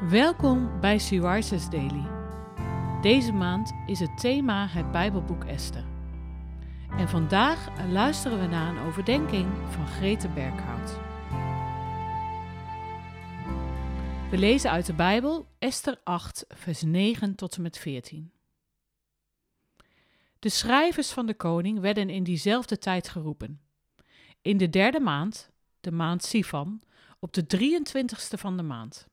Welkom bij Syriza's Daily. Deze maand is het thema het Bijbelboek Esther. En vandaag luisteren we naar een overdenking van Grete Berghout. We lezen uit de Bijbel Esther 8, vers 9 tot en met 14. De schrijvers van de koning werden in diezelfde tijd geroepen. In de derde maand, de maand Sivan, op de 23ste van de maand.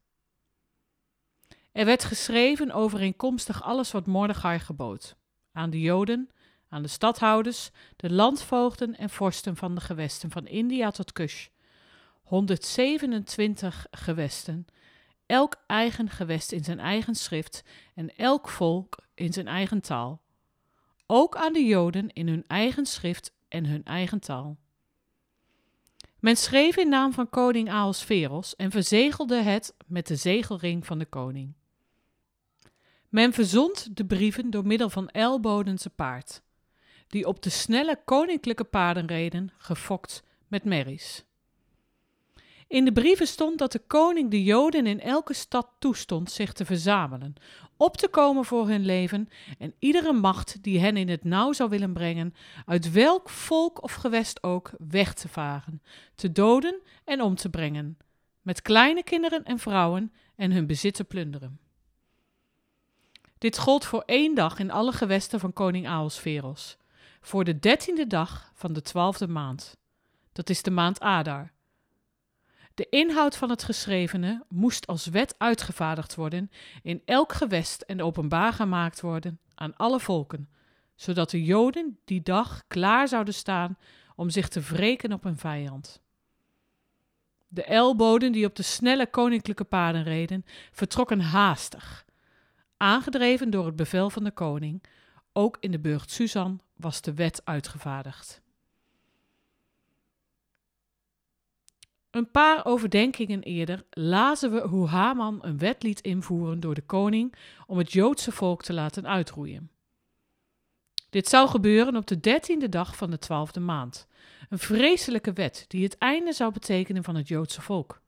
Er werd geschreven overeenkomstig alles wat Mordechai gebood. Aan de Joden, aan de stadhouders, de landvoogden en vorsten van de gewesten van India tot Kush. 127 gewesten, elk eigen gewest in zijn eigen schrift en elk volk in zijn eigen taal. Ook aan de Joden in hun eigen schrift en hun eigen taal. Men schreef in naam van koning Ahasveros en verzegelde het met de zegelring van de koning. Men verzond de brieven door middel van Elbodense paard, die op de snelle koninklijke paarden reden, gefokt met merries. In de brieven stond dat de koning de Joden in elke stad toestond zich te verzamelen, op te komen voor hun leven en iedere macht die hen in het nauw zou willen brengen, uit welk volk of gewest ook, weg te varen, te doden en om te brengen, met kleine kinderen en vrouwen en hun bezit te plunderen. Dit gold voor één dag in alle gewesten van koning Ahasveros, voor de dertiende dag van de twaalfde maand. Dat is de maand Adar. De inhoud van het geschrevene moest als wet uitgevaardigd worden, in elk gewest en openbaar gemaakt worden aan alle volken, zodat de Joden die dag klaar zouden staan om zich te wreken op een vijand. De elboden die op de snelle koninklijke paarden reden, vertrokken haastig aangedreven door het bevel van de koning. Ook in de burcht Susan was de wet uitgevaardigd. Een paar overdenkingen eerder lazen we hoe Haman een wet liet invoeren door de koning om het Joodse volk te laten uitroeien. Dit zou gebeuren op de dertiende dag van de twaalfde maand. Een vreselijke wet die het einde zou betekenen van het Joodse volk.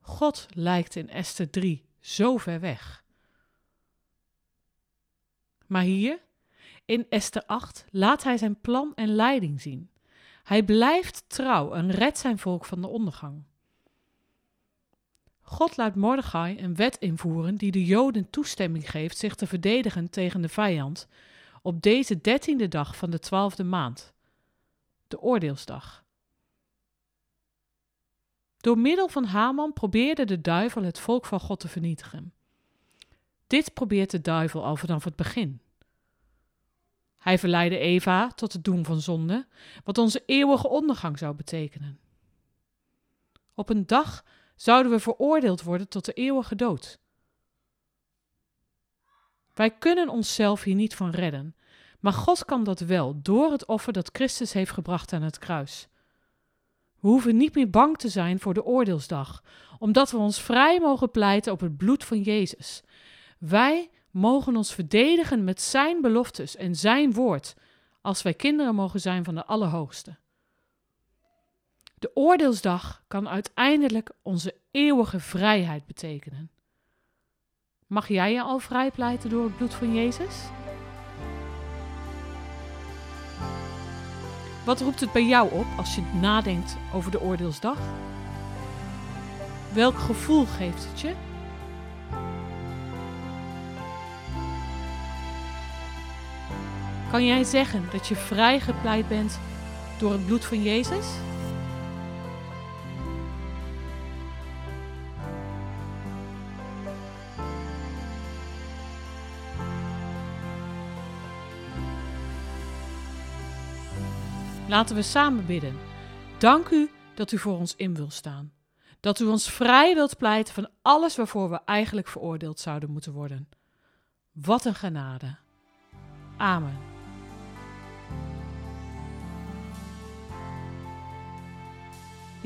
God lijkt in Esther 3 zo ver weg. Maar hier, in Esther 8, laat hij zijn plan en leiding zien. Hij blijft trouw en redt zijn volk van de ondergang. God laat Mordechai een wet invoeren die de Joden toestemming geeft zich te verdedigen tegen de vijand op deze dertiende dag van de twaalfde maand, de oordeelsdag. Door middel van Haman probeerde de duivel het volk van God te vernietigen. Dit probeert de duivel al vanaf het begin. Hij verleidde Eva tot het doen van zonde, wat onze eeuwige ondergang zou betekenen. Op een dag zouden we veroordeeld worden tot de eeuwige dood. Wij kunnen onszelf hier niet van redden, maar God kan dat wel door het offer dat Christus heeft gebracht aan het kruis. We hoeven niet meer bang te zijn voor de oordeelsdag, omdat we ons vrij mogen pleiten op het bloed van Jezus. Wij mogen ons verdedigen met Zijn beloftes en Zijn woord, als wij kinderen mogen zijn van de Allerhoogste. De oordeelsdag kan uiteindelijk onze eeuwige vrijheid betekenen. Mag jij je al vrijpleiten door het bloed van Jezus? Wat roept het bij jou op als je nadenkt over de oordeelsdag? Welk gevoel geeft het je? Kan jij zeggen dat je vrijgepleit bent door het bloed van Jezus? Laten we samen bidden. Dank u dat u voor ons in wilt staan. Dat u ons vrij wilt pleiten van alles waarvoor we eigenlijk veroordeeld zouden moeten worden. Wat een genade. Amen.